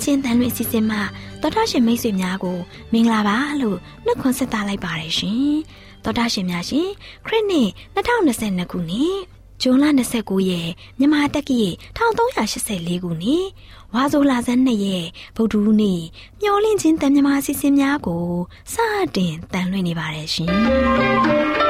AWR မျော်လင့်ခြင်းတန်လွင့်အစီအစဉ်မှာတော်တာရှင်မိတ်ဆွေများကိုမင်္ဂလာပါလို့နှုတ်ခွန်းဆက်သလိုက်ပါတယ်ရှင်တော်တာရှင်များရှင်ခရစ်နှစ်2022ခုနှစ်ဇွန်လ29ရက်မြန်မာတက္ကီ1384ခုနှစ်ဝါဆိုလာဇန်2ရက်ဗုဒ္ဓဟူးနေ့မျော်လင့်ခြင်းတန်မြမာအစီအစဉ်များကိုစတင်တန်လွှင့်နေပါတယ်ရှင်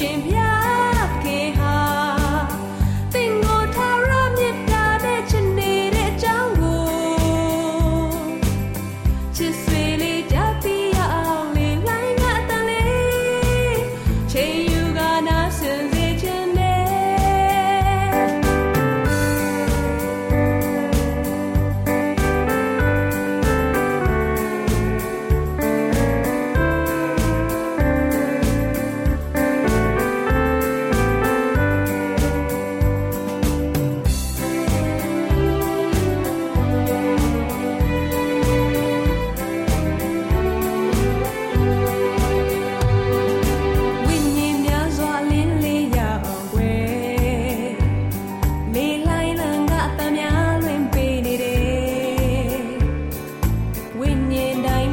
Shame.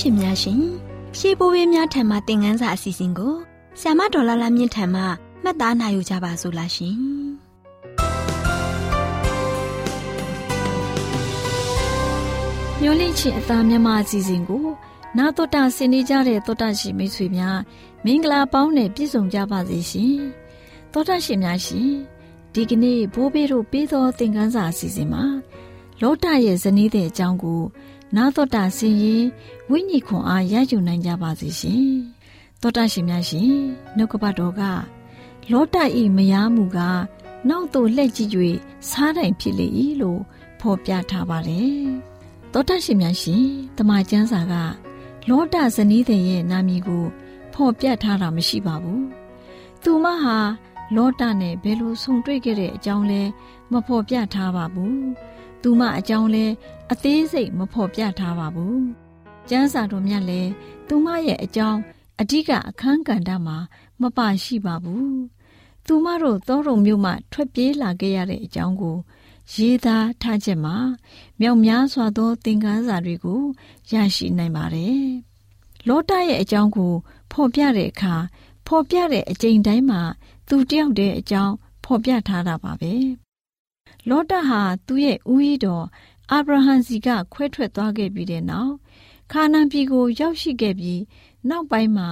ရှင်များရှင်ရှေးဘိုးဘေးများထံမှသင်ခန်းစာအစီအစဉ်ကိုဆ iam ဒေါ်လာလာမြင့်ထံမှမှတ်သားနိုင်ယူကြပါစို့လားရှင်မျိုးလင့်ချင်းအသားမြမအစီအစဉ်ကိုနာတော်တာဆင်နေကြတဲ့တော်တာရှင်မိတ်ဆွေများမင်္ဂလာပေါင်းနဲ့ပြည့်စုံကြပါစေရှင်တော်တာရှင်များရှင်ဒီကနေ့ဘိုးဘေးတို့ပေးသောသင်ခန်းစာအစီအစဉ်မှာလောတရဲ့ဇနီးတဲ့အကြောင်းကို နာတော်တာဆင်ရင်ဝိညာဉ်ခွန်အားရယူနိုင်ကြပါစေရှင်တော်တာရှင်များရှင်နှုတ်ကပတ်တော်ကလောတဤမယားမှုကနောက်သို့လှည့်ကြည့်၍စားတိုင်ဖြစ်လေ၏လို့ဖော်ပြထားပါတယ်တော်တာရှင်များရှင်တမန်ကျမ်းစာကလောတဇနီးတဲ့ရဲ့နာမည်ကို ဖော်ပြထားတာမရှိပါဘူးသူမဟာလောတနဲ့ဘယ်လိုဆုံတွေ့ခဲ့တဲ့အကြောင်းလဲမဖော်ပြထားပါဘူး သူမအကြောင်းလဲအသေးစိတ်မဖော်ပြထားပါဘူး။ကျမ်းစာတော်မြတ်လည်းသူမရဲ့အကြောင်းအဓိကအခန်းကဏ္ဍမှာမပါရှိပါဘူး။သူမတို့သောရုံမြို့မှထွက်ပြေးလာခဲ့ရတဲ့အကြောင်းကိုရေးသားထားချက်မှာမြောက်များစွာသောသင်ခန်းစာတွေကိုရရှိနိုင်ပါတယ်။လောတရဲ့အကြောင်းကိုဖော်ပြတဲ့အခါဖော်ပြတဲ့အကြိမ်တိုင်းမှာသူတယောက်တည်းအကြောင်းဖော်ပြထားတာပါပဲ။ လောတဟာသူ့ရဲ့ဦးရီတော်အာဗြဟံစီကခွဲထွက်သွားခဲ့ပြီးတဲ့နောက်ခါနာန်ပြည်ကို ရောက်ရှိခဲ့ပြီးနောက်ပိုင်းမှာ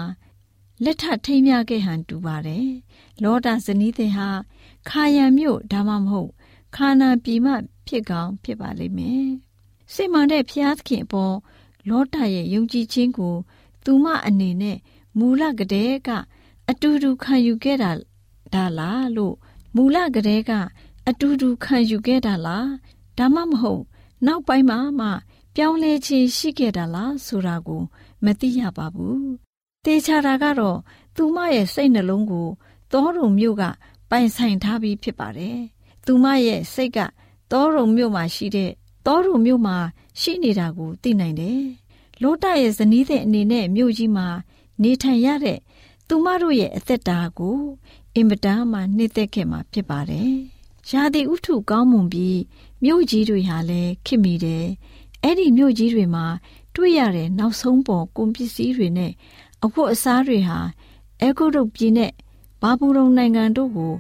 လက်ထထိမ်းမြခဲ့ဟန်တူပါတယ်။လောတာဇနီးတဲ့ဟာခါယံမြို့ဒါမှမဟုတ်ခါနာပြည်မှဖြစ်ကောင်းဖြစ်ပါလိမ့်မယ်။စိတ်မှန်တဲ့ဖျားသခင်အပေါ်လောတာရဲ့ယုံကြည်ခြင်းကို သူမအနေနဲ့မူလကတည်းကအတူတူခံယူခဲ့တာဒါလားလို့မူလကတည်းက အတူတူခံယူခဲ့တာလားဒါမှမဟုတ် နောက်ပိုင်းမှာမှ ပြောင်းလဲခြင်းရှိခဲ့တာလားဆိုတာကို မသိရပါဘူး။တေချာတာကတော့သူမရဲ့စိတ်နှလုံးကိုသောရုံမြို့ကပိုင်ဆိုင်ထားပြီးဖြစ်ပါတယ်။သူမရဲ့စိတ်ကသောရုံမြို့မှာရှိတဲ့သောရုံမြို့မှာရှိနေတာကိုသိနိုင်တယ်။လောတရဲ့ဇနီးတဲ့အနေနဲ့မြို့ကြီးမှာ နေထိုင်ရတဲ့သူမတို့ရဲ့အသက်တာကိုအင်မတန်မှနှိမ့်သက်ခဲ့မှာဖြစ်ပါတယ်။ ရာသီဥတုကောင်းမွန်ပြီးမြို့ကြီးတွေဟာလည်းခင်မိတယ်။အဲ့ဒီမြို့ကြီးတွေမှာတွေ့ရတဲ့နောက်ဆုံးပေါ်ကုန်ပစ္စည်းတွေနဲ့အဖို့အစားတွေဟာအဲဂုရုပြည်နဲ့ဘာဘူးလုံနိုင်ငံတို့ကို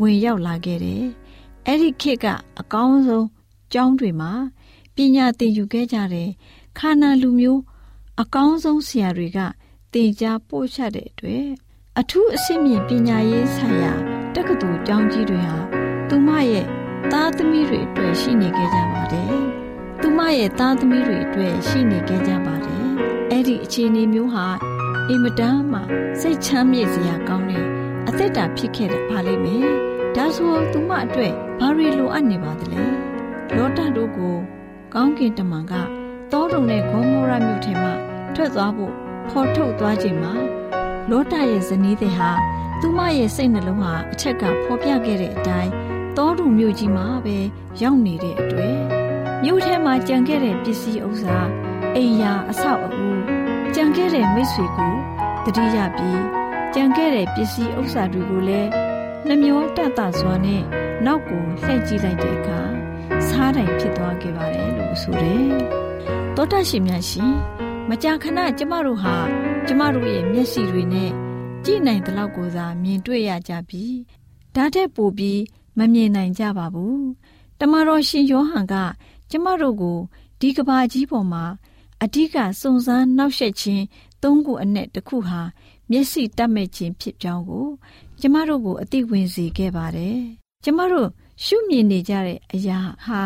ဝင်ရောက်လာခဲ့တယ်။အဲ့ဒီခေတ်ကအကောင်းဆုံးကျောင်းတွေမှာပညာသင်ယူခဲ့ကြတဲ့ခါနာလူမျိုး အကောင်းဆုံးဆရာတွေကသင်ကြားပို့ချတဲ့အတွက်အထူးအဆင့်မြင့်ပညာရေးဆိုင်ရာတက္ကသိုလ်ကျောင်းကြီးတွေဟာ သူမရဲ့သားသမီးတွေအတွက်ရှိနေခဲ့ကြပါတယ်။သူမရဲ့သားသမီးတွေအတွက်ရှိနေခဲ့ကြပါတယ်။အဲ့ဒီအခြေအနေမျိုးဟာအင်မတန်မှစိတ်ချမ်းမြေ့စရာကောင်းတဲ့အသက်တာဖြစ်ခဲ့တဲ့ပါလိမ့်မယ်။ဒါဆိုသူမအတွက်ဘာတွေလိုအပ်နေပါသလဲ။လောတတို့ကိုကောင်းကင်တမန်ကတောတုံနဲ့ဂေါမောရမြို့ထဲမှာထွက်သွားဖို့ဖော်ထုတ်သွားချိန်မှာလောတရဲ့ဇနီးတဲ့ဟာသူမရဲ့စိတ်နှလုံးဟာအချက်ကဖော်ပြခဲ့တဲ့အတိုင်း တောတူမြို့ကြီးမှာပဲရောက်နေတဲ့အတွက်မြို့ထဲမှာကြံခဲ့တဲ့ပစ္စည်းဥစ္စာအိမ်ယာအဆောက်အဦကြံခဲ့တဲ့မိတ်ဆွေကိုတတိယပြီးကြံခဲ့တဲ့ပစ္စည်းဥစ္စာတွေကိုလည်းနှမျောတတ်တာစွာနဲ့နောက်ကိုလှည့်ကြည့်လိုက်တဲ့အခါစားတိုင်ဖြစ်သွားခဲ့ပါတယ်လို့ဆိုတယ်။တောတရှင်များရှင်မကြာခဏကျမတို့ဟာကျမတို့ရဲ့မျက်စိတွေနဲ့ကြည့်နိုင်တဲ့လောက်ကိုသာမြင်တွေ့ရကြပြီ။ဒါထက်ပိုပြီး မမြင်နိုင်ကြပါဘူး။တမတော်ရှင်ယောဟန်က ကျမတို့ကိုဒီကဘာကြီးပေါ်မှာအဓိကစုံစမ်းနှောက်ယှက်ခြင်းသုံးခုအနက်တစ်ခုဟာမျက်စိတတ်မဲ့ခြင်းဖြစ်ကြောင်းကိုကျမတို့ကိုအသိဝင်စေခဲ့ပါတယ်။ကျမတို့ရှုမြင်နေကြတဲ့အရာဟာ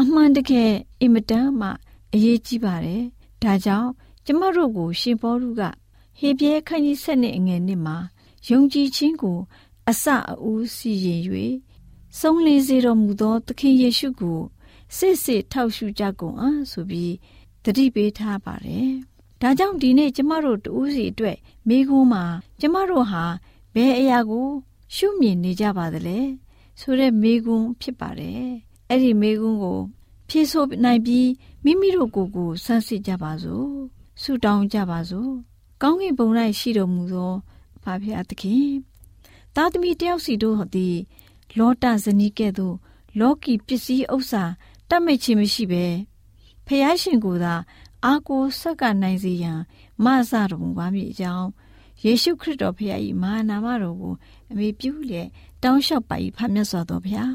အမှန်တကယ်အင်မတန်မှအရေးကြီးပါတယ်။ဒါကြောင့်ကျမတို့ကို ရှင်ဘောရုကဟေပြဲခန်းကြီးဆက်နဲ့အငယ်နှစ်မှာယုံကြည်ခြင်းကို အစအဦးစီရင်၍ ဆုံးလင်းစေတော်မူသောသခင်ယေရှုကိုစစ်စစ်ထောက်ရှုကြကုန်အားဆိုပြီးတတိပေးထားပါတယ်။ဒါကြောင့်ဒီနေ့ကျမတို့တူးစီအတွက်မိကုံးမှာကျမတို့ဟာဘယ်အရာကိုရှုမြင်နေကြပါသလဲဆိုတဲ့မိကုံးဖြစ်ပါတယ်။အဲ့ဒီမိကုံးကိုဖြည့်ဆို့နိုင်ပြီးမိမိတို့ကိုယ်ကိုစမ်းစစ်ကြပါစို့။ဆုတောင်းကြပါစို့။ကောင်းကင်ဘုံ၌ရှိတော်မူသောဖာဖျားသခင်သားသမီးတယောက်စီတို့သည် လောတဇနီးကဲ့သို့ လောကီပစ္စည်းဥစ္စာတတ်မိတ်ခြင်းမရှိပဲဖះရှင်ကိုသာအာကိုဆက်ကနိုင်စေရန်မဆတော်မူပါမည်အကြောင်းယေရှုခရစ်တော်ဖခင်၏မဟာနာမတော်ကိုအမိပြုလျက်တောင်းလျှောက်ပါ၏ဖမြတ်စွာသောဘုရား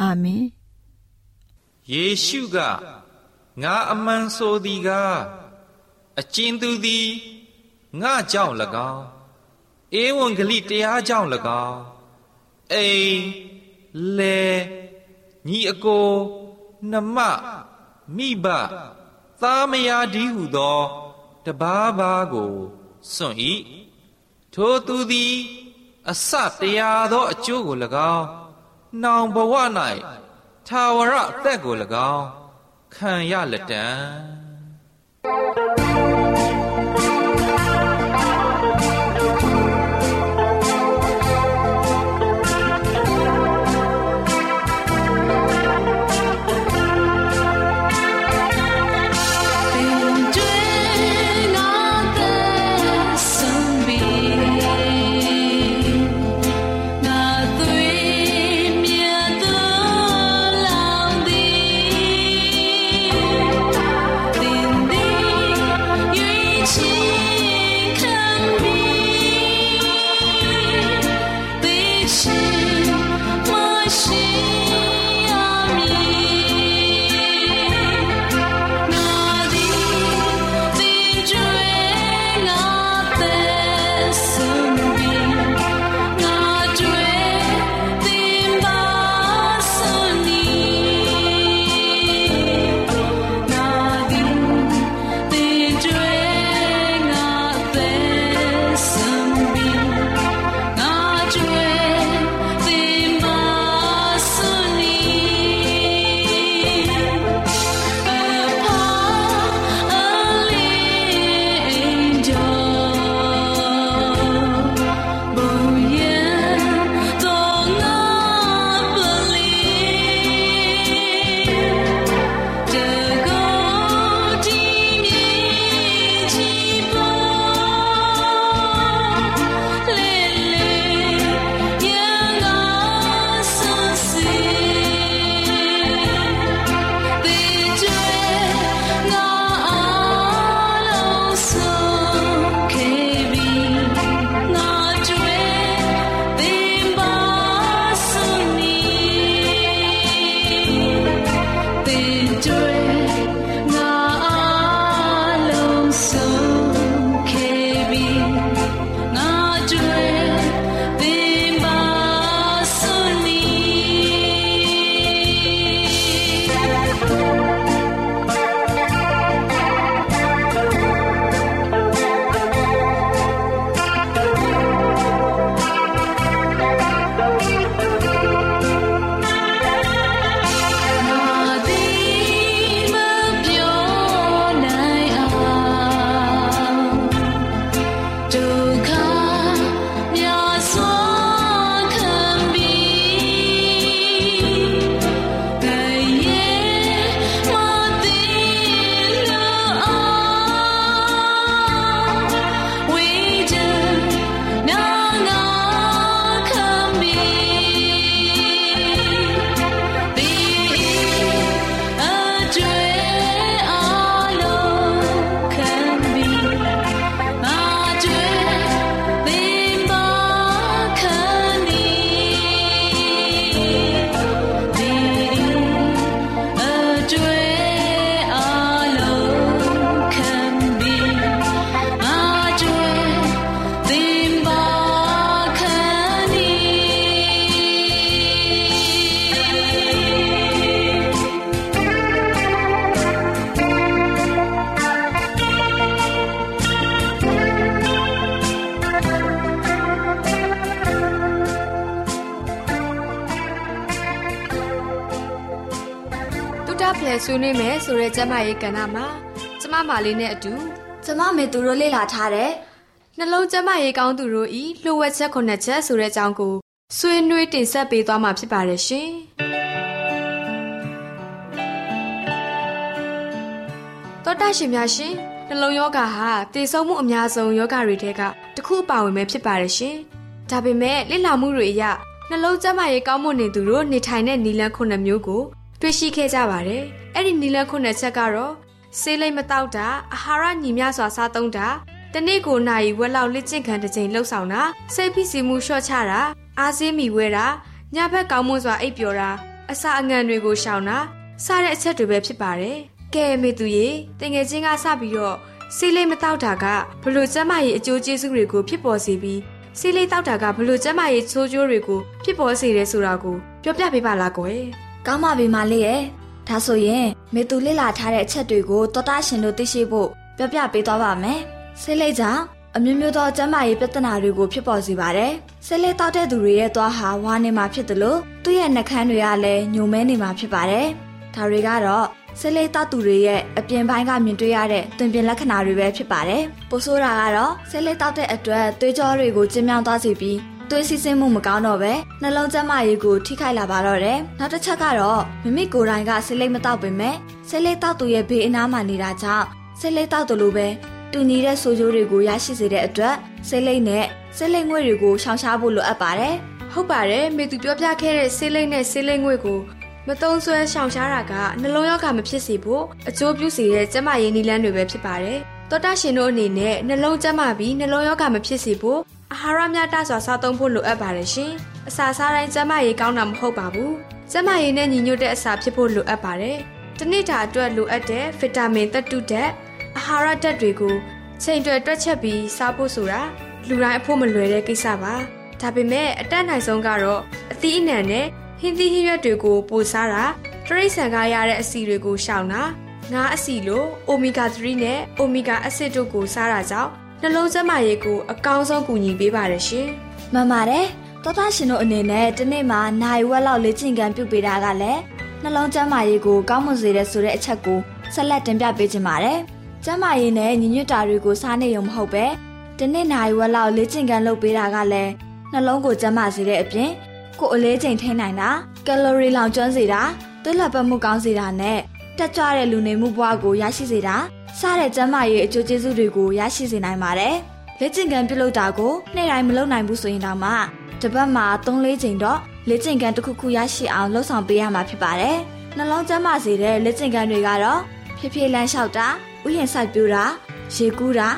အာမင်ယေရှုကငါအမှန်ဆိုသည်ကားအကျဉ်သူသည်ငါကြောင့်၎င်းဧဝံဂလိတရားကြောင့်၎င်းအိမ် လေညီအကိုနှမမိဘသားမယားဒီဟုသောတဘာဘာကိုစွန့်၏ထိုသူသည် အစတရားသောအကျိုးကို၎င်းနောင်ဘဝ၌သာဝရအသက်ကို၎င်းခံရလက်တံ ဆွေးနွေးမယ်ဆိုတဲ့ကျမရဲ့ကဏ္ဍမှာကျမမာလေးနဲ့အတူကျမမေသူတို့လေ့လာထားတဲ့နှလုံးကျမရဲ့ကောင်းသူတို့ဤလှုပ်ဝက်ချက်ခုနှစ်ချက်ဆိုတဲ့အကြောင်းကိုဆွေးနွေးတင်ဆက်ပေးသွားမှာဖြစ်ပါတယ်ရှင်။တောတာရှင်များရှင်နှလုံးယောဂဟာတည်ဆုံမှုအများဆုံးယောဂတွေထဲကတစ်ခုပါဝင်ပဲဖြစ်ပါတယ်ရှင်။ဒါပေမဲ့လေ့လာမှုတွေအရနှလုံးကျန်းမာရေးကောင်းမွန်နေသူတို့နေထိုင်တဲ့နီလန်းခုနှစ်မျိုးကို တွေ့ရှိခဲ့ကြပါတယ်။အဲ့ဒီနီလန်းခုနှစ်ချက်ကတော့ဆေးလိမ်မတောက်တာအာဟာရညီမျှစွာစားသုံးတာတနေ့ကိုနာရီဝက်လောက်လက်ကျင့်ခံတစ်ချိန်လှုပ်ဆောင်တာစိတ်ဖိစီးမှုလျှော့ချတာအားစင်းမိဝဲတာညဘက်ကောင်းမွန်စွာအိပ်ပျော်တာအစာအငံတွေကိုရှောင်တာစတဲ့အချက်တွေပဲဖြစ်ပါတယ်ကဲမေသူရေတငယ်ချင်းကစပြီးတော့ဆေးလိမ်မတောက်တာကဘလို့ကျမရဲ့အကျိုးကျေးဇူးတွေကိုဖြစ်ပေါ်စေပြီးဆေးလိမ်တောက်တာကဘလို့ကျမရဲ့ချိုးကျိုးတွေကိုဖြစ်ပေါ်စေတယ်ဆိုတာကိုပြောပြပေးပါလားကွယ် ကောင်းပါပြီမလေးရဲ့ဒါဆိုရင်မေသူလေ့လာထားတဲ့အချက်တွေကိုတော်တာရှင်တို့သိရှိဖို့ပြောပြပေးသွားပါမယ်ဆေးလိပ်ကြောင့်အမျိုးမျိုးသောကျန်းမာရေးပြဿနာတွေကိုဖြစ်ပေါ်စေပါတယ်ဆေးလိပ်တောက်တဲ့သူတွေရဲ့သွားဟာဝါနေမှာဖြစ်တယ်လို့သူ့ရဲ့နှာခမ်းတွေကလည်းညိုမဲနေမှာဖြစ်ပါတယ်ဒါတွေကတော့ဆေးလိပ်တောက်သူတွေရဲ့အပြင်ပိုင်းကမြင်တွေ့ရတဲ့တွင်ပြင်လက္ခဏာတွေပဲဖြစ်ပါတယ်ပိုဆိုးတာကတော့ဆေးလိပ်တောက်တဲ့အတွက်သွေးကြောတွေကိုကျဉ်းမြောင်းသွားစေပြီး သွေးစီးဆင်းမှုမကောင်းတော့ပဲနှလုံးကျန်းမာရေးကိုထိခိုက်လာပါတော့တယ်။နောက်တစ်ချက်ကတော့မိမိကိုယ်တိုင်ကဆေးလိပ်မတောက်ပေမဲ့ဆေးလိပ်တောက်သူရဲ့ဘေးအနားမှာနေတာကြောင့်ဆေးလိပ်တောက်တယ်လို့ပဲတူညီတဲ့ဆိုးကျိုးတွေကိုရရှိစေတဲ့အတွက်ဆေးလိပ်နဲ့ဆေးလိပ်ငွေ့တွေကိုရှောင်ရှားဖို့လိုအပ်ပါတယ်ဟုတ်ပါတယ်မေသူပြောပြခဲ့တဲ့ဆေးလိပ်နဲ့ဆေးလိပ်ငွေကိုမတုံးဆွဲရှောင်ရှားတာကနှလုံးရောဂါမဖြစ်စေဖို့အကျိုးပြုစေတဲ့ကျန်းမာရေးနည်းလမ်းတွေပဲဖြစ်ပါတယ်တောတာရှင်တို့အနေနဲ့နှလုံးကျန်းမာပြီးနှလုံးရောဂါမဖြစ်စေဖို့ အာဟာရမျှတစွာစားသုံးဖို့လိုအပ်ပါတယ်ရှင်အစာစားတိုင်းကျန်းမာရေးကောင်းတာမဟုတ်ပါဘူးကျန်းမာရေးနဲ့ညီညွတ်တဲ့အစာဖြစ်ဖို့လိုအပ်ပါတယ်တနေ့တာအတွက်လိုအပ်တဲ့ဗီတာမင်သတ္တုဓာတ်အာဟာရဓာတ်တွေကိုချိန်တွယ်တွက်ချက်ပြီးစားဖို့ဆိုတာလူတိုင်းအဖို့မလွယ်တဲ့ကိစ္စပါဒါပေမဲ့အတက်နိုင်ဆုံးကတော့အသီးအနှံနဲ့ဟင်းသီးဟင်းရွက်တွေကိုပိုစားတာတရိတ်ဆန်ကားရတဲ့အဆီတွေကိုရှောင်တာငါးအဆီလိုအိုမီဂါ3နဲ့အိုမီဂါအဆစ်တို့ကိုစားတာကြောင့် နှလုံးကျန်းမာရေးကိုအကောင်းဆုံးကူညီပေးပါတယ်ရှင်။မှန်ပါတယ်။တောတာရှင်တို့အနေနဲ့ဒီနေ့မှာနိုင်ဝက်လောက်လေ့ကျင့်ခန်းပြုပေးတာကလည်းနှလုံးကျန်းမာရေးကိုကောင်းမွန်စေတဲ့ဆိုတဲ့အချက်ကိုဆက်လက်တင်ပြပေးချင်ပါတယ်။ကျန်းမာရေးနဲ့ညီညွတ်တာတွေကိုစားနေရုံမဟုတ်ပဲဒီနေ့နိုင်ဝက်လောက်လေ့ကျင့်ခန်းလုပ်ပေးတာကလည်းနှလုံးကိုကျန်းမာစေတဲ့အပြင်ကိုယ်အလေးချိန်ထိန်းနိုင်တာကယ်လိုရီလောင်ကျွမ်းစေတာသွေးလက်ပတ်မှုကောင်းစေတာနဲ့တက်ကြွတဲ့လူနေမှုဘဝကိုရရှိစေတာ စတဲ့ကျန်းမာရေးအကျိုးကျေးဇူးတွေကိုရရှိစေနိုင်ပါတယ်။လေ့ကျင့်ခန်းပြုလုပ်တာကိုနေ့တိုင်းမလုပ်နိုင်ဘူးဆိုရင်တော့မှတစ်ပတ်မှာ3-4ချိန်တော့လေ့ကျင့်ခန်းတစ်ခုခုရရှိအောင်လှုပ်ဆောင်ပေးရမှာဖြစ်ပါတယ်။နှလုံးကျန်းမာစေတဲ့လေ့ကျင့်ခန်းတွေကတော့ဖြည်းဖြည်းလမ်းလျှောက်တာဥယျာဉ်စိုက်ပျိုးတာရေကူးတာ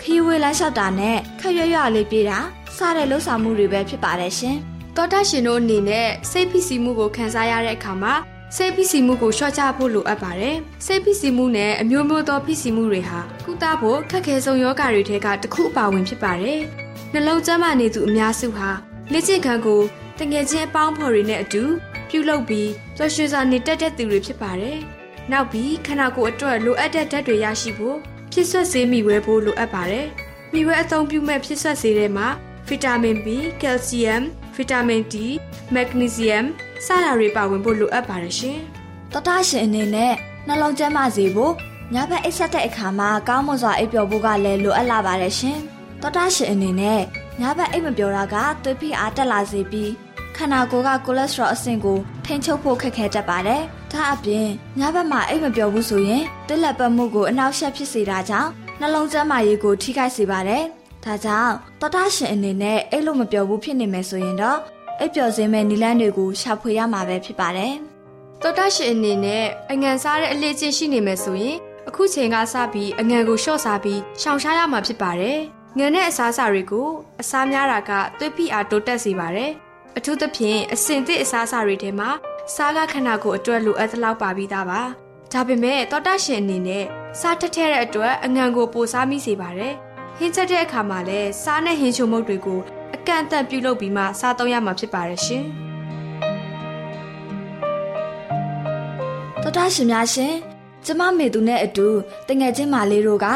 ခရီးဝေးလမ်းလျှောက်တာနဲ့ခက်ရွရွလေးပြေးတာစတဲ့လှုပ်ဆောင်မှုတွေပဲဖြစ်ပါတယ်ရှင်။တောတာရှင်တို့အနေနဲ့စိတ်ဖိစီးမှုကိုခံစားရတဲ့အခါမှာ စိတ်ဖိစီးမှုကိုလျှော့ချဖို့လိုအပ်ပါတယ်။စိတ်ဖိစီးမှုနဲ့အမျိုးမျိုးသောဖိစီးမှုတွေဟာကုသဖို့ခက်ခဲဆုံးယောဂတွေထဲကတစ်ခုအပါဝင်ဖြစ်ပါတယ်။နှလုံးကျန်းမာနေသူအများစုဟာလေ့ကျင့်ခန်းကိုတငယ်ချင်းအပေါင်းဖော်တွေနဲ့အတူပြုလုပ်ပြီးပျော်ရွှင်စွာနေတတ်တဲ့သူတွေဖြစ်ပါတယ်။နောက်ပြီးခန္ဓာကိုယ်အတွက်လိုအပ်တဲ့ဓာတ်တွေရရှိဖို့ဖြစ်ဆွတ်စေမိဝဲဖို့လိုအပ်ပါတယ်။မိဝဲအသုံးပြုမဲ့ဖြစ်ဆွတ်စေတဲ့မှာ ဗီတာမင် B, ကယ်လ်ဆီယမ်ဗီတာမင် D, မက်ဂနီဆီယမ်စတာတွေပါဝင်ဖို့လိုအပ်ပါတယ်ရှင်တော်တာရှင်အနေနဲ့နှလုံးကျန်းမာစေဖို့ညဘက်အိပ်ဆက်တဲ့အခါမှာကောင်းမွန်စွာအိပ်ပျော်ဖို့ကလည်းလိုအပ်လာပါတယ်ရှင်။တော်တာရှင်အနေနဲ့ညဘက်အိပ်မပျော်တာကသွေးဖိအားတက်လာစေပြီးခန္ဓာကိုယ်ကကိုလက်စထရောအဆင့်ကိုထိန်းချုပ်ဖို့ခက်ခဲတတ်ပါတယ်။ဒါအပြင်ညဘက်မှာအိပ်မပျော်ဘူးဆိုရင်သွေးလက်ပတ်မှုကိုအနှောက်အယှက်ဖြစ်စေတာကြောင့်နှလုံးကျန်းမာရေးကိုထိခိုက်စေပါတယ်။ ဒါကြောင့်တော်တာရှင်အနေနဲ့အိပ်လို့မပျော်ဘူးဖြစ်နေမယ်ဆိုရင်တော့အိပ်ပျော်စေမယ့်နည်းလမ်းတွေကိုရှာဖွေရမှာပဲဖြစ်ပါတယ်။တောတာရှင်အနေနဲ့အငံစားတဲ့အလေးချင်းရှိနေမယ်ဆိုရင်အခုချိန်ကစပြီးအငံကိုလျှော့စားပြီးရှောင်ရှားရမှာဖြစ်ပါတယ်။ငံနဲ့အစားအစာတွေကိုအစားများတာကသွေးဖိအားတိုးတက်စေပါတယ်။အထူးသဖြင့်အစင်သစ်အစားအစာတွေထဲမှာစားကခန္ဓာကိုယ်အတွက်လိုအပ်သလောက်ပါပြီးသားပါ။ဒါပေမဲ့တောတာရှင်အနေနဲ့စားထက်ထဲတဲ့အတွက်အငံကိုပိုစားမိစေပါတယ်။ ဟင်းချက်တဲ့အခါမှာလည်းစားနဲ့ဟင်းချိုမုတ်တွေကိုအကန့်အသတ်ပြုလုပ်ပြီးမှစားသုံးရမှာဖြစ်ပါတယ်ရှင်။တော်တာရှင်များရှင်ကျမမေသူနဲ့အတူတငယ်ချင်းမာလေးတို့က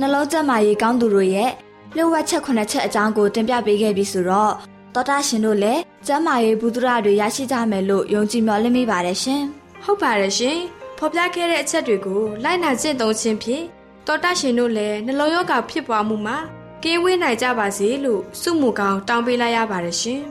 နှလုံးကျန်းမာရေးကောင်းသူတို့ရဲ့လျှို့ဝှက်ချက်ခုနှစ်ချက်အကြောင်းကိုတင်ပြပေးခဲ့ပြီဆိုတော့တော်တာရှင်တို့လည်းကျန်းမာရေးဘုဒ္ဓရတွေရရှိကြမယ်လို့ယုံကြည်မျှော်လင့်မိပါတယ်ရှင်ဟုတ်ပါတယ်ရှင်ဖော်ပြခဲ့တဲ့အချက်တွေကိုလိုက်နာကျင့်သုံးခြင်းဖြင့် တော်တာရှင်တို့လည်းနှလုံးရောဂါဖြစ်ပွားမှုမှာကင်းဝေးနိုင်ကြပါစေလို့ဆုမူကောင်းတောင်းပေးလိုက်ရပါတယ်ရှင်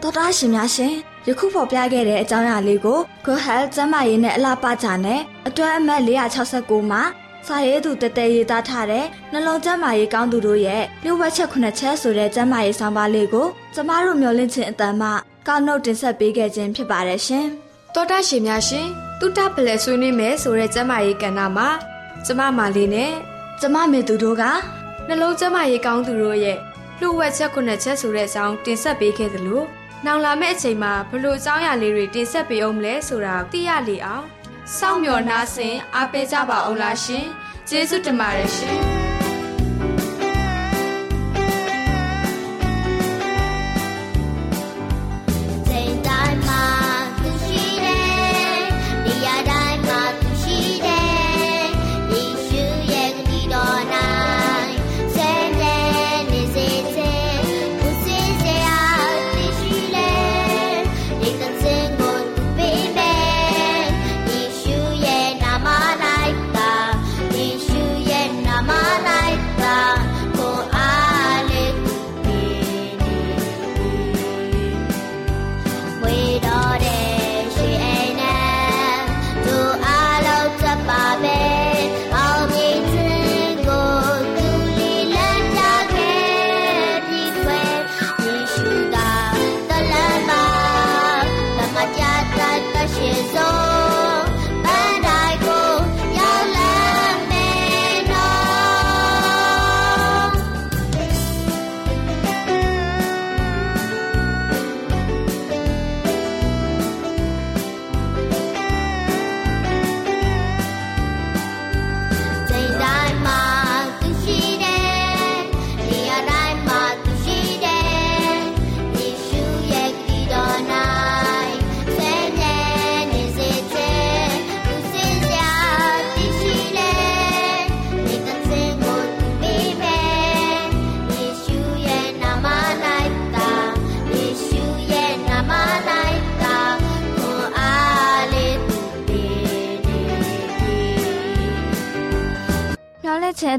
တော်တာရှင်များရှင်ယခုဖော်ပြခဲ့တဲ့အကြောင်းအရာလေးကို Go Health ကျန်းမာရေးနဲ့အလားပါကြနဲ့အတွဲအမှတ်469မှာစာရေးသူတတဲရေးသားထားတဲ့နှလုံးကျန်းမာရေးကောင်းသူတို့ရဲ့လျှို့ဝှက်ချက်ခုနှစ်ချက်ဆိုတဲ့ကျန်းမာရေးဆောင်ပါလေးကိုကျမတို့မျှဝင့်ခြင်းအတန်မှကောက်နှုတ်တင်ဆက်ပေးခဲ့ခြင်းဖြစ်ပါတယ်ရှင်တော်တာရှင်များရှင်တုတ္တပလဲဆွေးနွေးမယ်ဆိုတဲ့ကျမ်းမာရေးကဏ္ဍမှာ ကျမမာလေးနဲ့ကျမမေသူတို့ကနှလုံးကျန်းမာရေးကောင်းသူတို့ရဲ့လှုပ်ဝက်ချက်ခုနှစ်ချက်ဆိုတဲ့အကြောင်းတင်ဆက်ပေးခဲ့သလိုနောက်လာမယ့်အချိန်မှာဘလို့အကြောင်းအရာလေးတွေတင်ဆက်ပေးအောင်မလဲဆိုတာသိရလေအောင်စောင့်မျှော်နှားဆင်အားပေးကြပါအောင်လားရှင်ကျေးဇူးတင်ပါတယ်ရှင်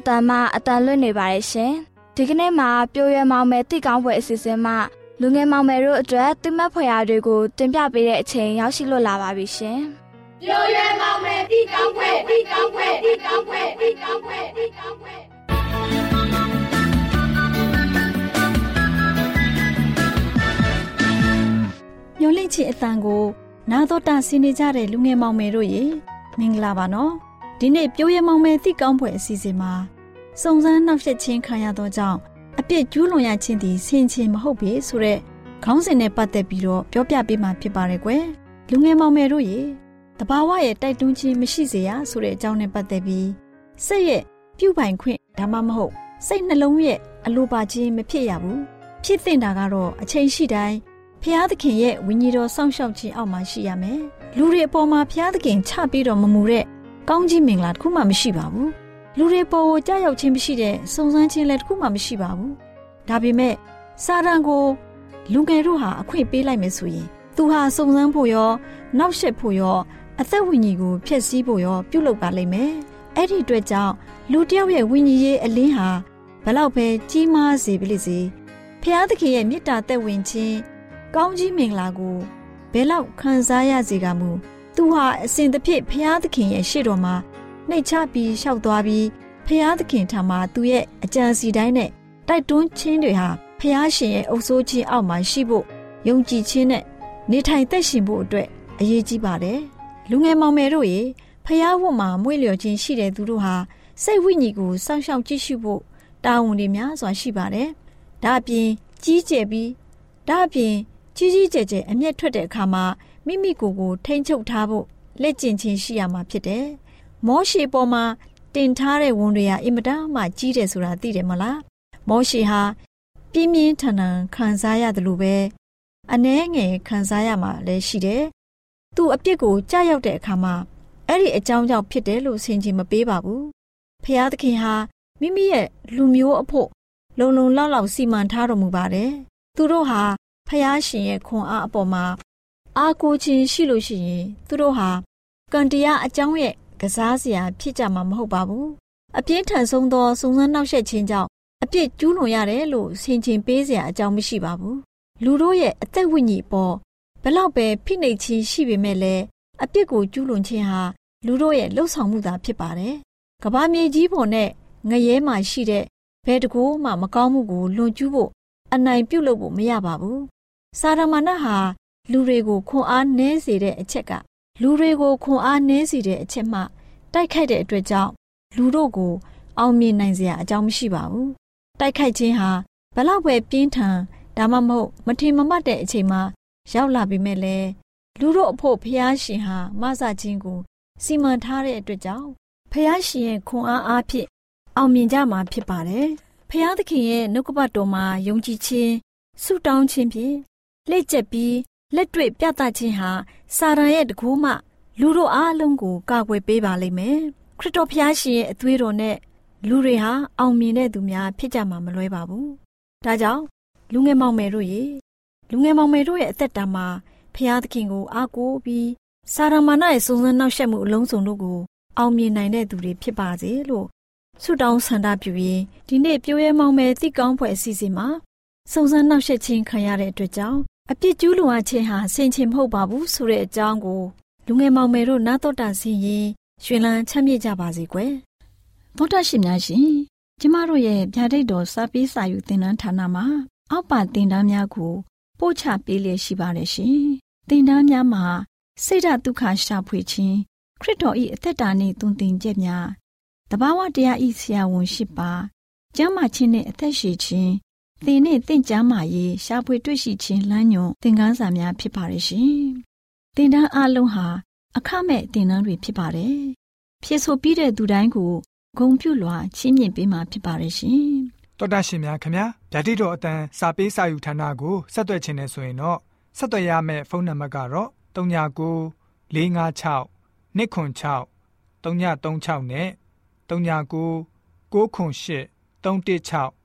တန်မှအတန်လွတ်နေပါတယ်ရှင်။ဒီကနေ့မှာပြိုရွယ်မောင်မယ်တိကောင်းပွဲအစီအစဉ်မှာလူငယ်မောင်မယ်တို့အတွက်တိမတ်ဖွယ်ရာတွေကိုတင်ပြပေးတဲ့အချိန်ရောက်ရှိလို့လာပါပြီရှင်။ပြိုရွယ်မောင်မယ်တိကောင်းပွဲတိကောင်းပွဲတိကောင်းပွဲတိကောင်းပွဲတိကောင်းပွဲညိုလင့်ချစ်အတန်ကိုနာတော်တာဆင်းနေကြတဲ့လူငယ်မောင်မယ်တို့ရေမင်္ဂလာပါနော်ဒီနေ့ပြိုးရမောင်မဲ့တိကောင်းဖွယ်အစီအစဉ်မှာ စုံစမ်းနှောက်ယှက်ခြင်းခံရသောကြောင့်အပြစ်ကျူးလွန်ရခြင်းသည်ဆင်ခြင်မဟုတ်ပေဆိုတဲ့ခေါင်းစဉ်နဲ့ပတ်သက်ပြီးတော့ပြောပြပေးမှာဖြစ်ပါတယ်ကွယ်လူငယ်မောင်မယ်တို့ရေတဘာဝရဲ့တိုက်တွန်းခြင်းမရှိစေရဆိုတဲ့အကြောင်းနဲ့ပတ်သက်ပြီးစိတ်ရဲ့ပြုပိုင်ခွင့်ဒါမှမဟုတ်စိတ်နှလုံးရဲ့အလိုပါခြင်းမဖြစ်ရဘူးဖြစ်တင်တာကတော့အချိန်ရှိတိုင်းဖျားသခင်ရဲ့ဝိညာဉ်တော်စောင့်ရှောက်ခြင်းအောက်မှာရှိရမယ်လူတွေအပေါ်မှာဖျားသခင်ချပြီးတော့မမူတဲ့ကောင်းကြီးမင်္ဂလာတစ်ခုမှမရှိပါဘူး လူတွေပေါ်ကိုကြောက်ရွံ့ခြင်းမရှိတဲ့စုံစမ်းခြင်းလည်းတစ်ခုမှမရှိပါဘူးဒါပေမဲ့စာရန်ကိုလူငယ်တို့ဟာအခွင့်ပေးလိုက်မယ်ဆိုရင်သူဟာစုံစမ်းဖို့ရောနောက်ဆက်ဖို့ရောအသက်ဝိညာဉ်ကိုဖျက်ဆီးဖို့ရောပြုလုပ်ပါလိမ့်မယ်အဲ့ဒီအတွက်ကြောင့်လူတယောက်ရဲ့ဝိညာဉ်ရေးအလင်းဟာဘလောက်ပဲကြီးမားစေပါလိမ့်စေဖျားသခင်ရဲ့မေတ္တာသက်ဝင်ခြင်းကောင်းကြီးမင်္ဂလာကိုဘယ်လောက်ခံစားရစေကမူသူဟာအစဉ်တစ်ဖြစ်ဖျားသခင်ရဲ့ရှေ့တော်မှာ နှိတ်ချပြီးလျှောက်သွားပြီးဖျားသခင်ထံမှာသူရဲ့အကြံစီတိုင်းနဲ့တိုက်တွန်းခြင်းတွေဟာဖျားရှင်ရဲ့အုပ်ဆိုးခြင်းအောက်မှာရှိဖို့ယုံကြည်ခြင်းနဲ့နေထိုင်သက်ရှင်ဖို့အတွက်အရေးကြီးပါတယ်။လူငယ်မောင်မယ်တို့ရေဖျားဝတ်မှာမွေ့လျော်ခြင်းရှိတဲ့သူတို့ဟာစိတ်ဝိညာဉ်ကိုစောင့်ရှောက်ကြည့်ရှုဖို့တာဝန်တွေများစွာရှိပါတယ်။ဒါအပြင်ကြီးကျယ်ပြီးဒါအပြင်ကြီးကြီးကျယ်ကျယ်အမျက်ထွက်တဲ့အခါမှာမိမိကိုယ်ကိုထိမ့်ချုပ်ထားဖို့လက်ကျင့်ခြင်းရှိရမှာဖြစ်တယ်။ မောရှေပေါ်မှာတင်ထားတဲ့ဝန်တွေဟာအင်မတန်မှကြီးတယ်ဆိုတာသိတယ်မလား။မောရှေဟာပြင်းပြင်းထန်ထန်ခံစားရတယ်လို့ပဲအနှဲငယ်ခံစားရမှာလည်းရှိတယ်။သူ့အပြစ်ကိုကြားရောက်တဲ့အခါမှာအဲ့ဒီအကြောင်းကြောင့်ဖြစ်တယ်လို့ဆင်ခြင်မပေးပါဘူး။ဖျားသခင်ဟာမိမိရဲ့လူမျိုးအဖို့လုံလုံလောက်လောက်စီမံထားတော်မူပါတယ်။သူတို့ဟာဖျားရှင်ရဲ့ခွန်အားအပေါ်မှာအားကိုးခြင်းရှိလို့ရှိရင်သူတို့ဟာကံတရားအကြောင်းရဲ့ ကစားစရာဖြစ်ကြမှာမဟုတ်ပါဘူးအပြင်းထန်ဆုံးသောစုံစမ်းနှောက်ယှက်ခြင်းကြောင့်အပြစ်ကျူးလွန်ရတယ်လို့ဆင်ခြင်ပေးစရာအကြောင်းမရှိပါဘူးလူတို့ရဲ့အသက်ဝိညာဉ်ပေါ်ဘလောက်ပဲဖိနှိပ်ခြင်းရှိပေမဲ့လည်းအပြစ်ကိုကျူးလွန်ခြင်းဟာလူတို့ရဲ့လှုပ်ဆောင်မှုသာဖြစ်ပါတယ်ကဘာမြေကြီးပေါ်နဲ့ငရဲမှာရှိတဲ့ဘယ်တကူမှမကောင်းမှုကိုလွန်ကျူးဖို့အနိုင်ပြုတ်လို့ဖို့မရပါဘူးစာရမဏတ်ဟာလူတွေကိုခွန်အားနည်းစေတဲ့အချက်က လူတွေကိုခွန်အားနည်းစေတဲ့အချက်မှ တိုက်ခိုက်တဲ့အတွက်ကြောင့်လူတို့ကို အောင်မြင်နိုင်စရာအကြောင်းမရှိပါဘူးတိုက်ခိုက်ခြင်းဟာဘလောက်ပဲပြင်းထန်ဒါမှမဟုတ်မထင်မမှတ်တဲ့အချိန်မှာရောက်လာပြီမဲ့လေလူတို့အဖို့ဖျားရှင်ဟာမဆခြင်းကို စီမံထားတဲ့အတွက်ကြောင့်ဖျားရှင်ရဲ့ခွန်အားအားဖြင့်အောင်မြင်ကြမှာဖြစ်ပါတယ်ဖျားသခင်ရဲ့နှုတ်ကပတ်တော်မှာယုံကြည်ခြင်းဆုတောင်းခြင်းဖြင့်လက်ကျက်ပြီး လက်တွေ့ပြသခြင်းဟာစာရန်ရဲ့တကူးမှလူတို့အားလုံးကိုကာကွယ်ပေးပါလိမ့်မယ်ခရစ်တော်ဖျားရှင်ရဲ့အသွေးတော်နဲ့လူတွေဟာအောင်မြင်တဲ့သူများဖြစ်ကြမှာမလွဲပါဘူးဒါကြောင့်လူငယ်မောင်မယ်တို့ရေလူငယ်မောင်မယ်တို့ရဲ့အသက်တာမှာဖျားသခင်ကိုအားကိုးပြီးစာရမဏရဲ့စုံစမ်းနှောက်ယှက်မှုအလုံးစုံတို့ကိုအောင်မြင်နိုင်တဲ့သူတွေဖြစ်ပါစေလို့ဆုတောင်းဆန္ဒပြုရင်းဒီနေ့ပြိုးရဲမောင်မယ်သိကောင်းဖွယ်အစီအစဉ်မှာစုံစမ်းနှောက်ယှက်ခြင်းခံရတဲ့အတွက်ကြောင့် အပြစ်ကျူးလွန်အပ်ခြင်းဟာဆင်ခြင်မဟုတ်ပါဘူးဆိုတဲ့အကြောင်းကိုလူငယ်မောင်မယ်တို့နားတော်တာဆင်ရင်ရှင်လန်းချမ်းမြေ့ကြပါစေကွယ်သောတာရှင်များရှင်ကျမတို့ရဲ့ဗျာဒိတ်တော်စာပေးစာယူသင်တန်းဌာနမှာ အောက်ပါသင်တန်းများကို ပို့ချပေးလျက်ရှိပါတယ်ရှင်သင်တန်းများမှာစိတ်ဓာတ်ဒုက္ခရှာဖွေခြင်းခရစ်တော်၏အသက်တာနှင့်တုန်တင်ကြများတဘာဝတရားဤဆရာဝန်ရှိပါကျမ်းမာခြင်းနှင့်အသက်ရှိခြင်း သင်နှင့်တင့်ကြမာရေးရှာဖွေတွေ့ရှိခြင်းလမ်းညွန်သင်ခန်းစာများဖြစ်ပါရဲ့ရှင်သင်တန်းအလုံးဟာအခမဲ့သင်တန်းတွေဖြစ်ပါတယ်ဖြစ်ဆိုပြီးတဲ့သူတိုင်းကိုဂုံပြုလွှာချီးမြှင့်ပေးမှာဖြစ်ပါရဲ့ရှင်တော်တာရှင်များခင်ဗျာဓာတိတော်အတန်းစာပေးစာယူဌာနကိုဆက်သွယ်ခြင်းနဲ့ဆိုရင်တော့ဆက်သွယ်ရမယ့်ဖုန်းနံပါတ်ကတော့39 656 296 336နဲ့39 98 316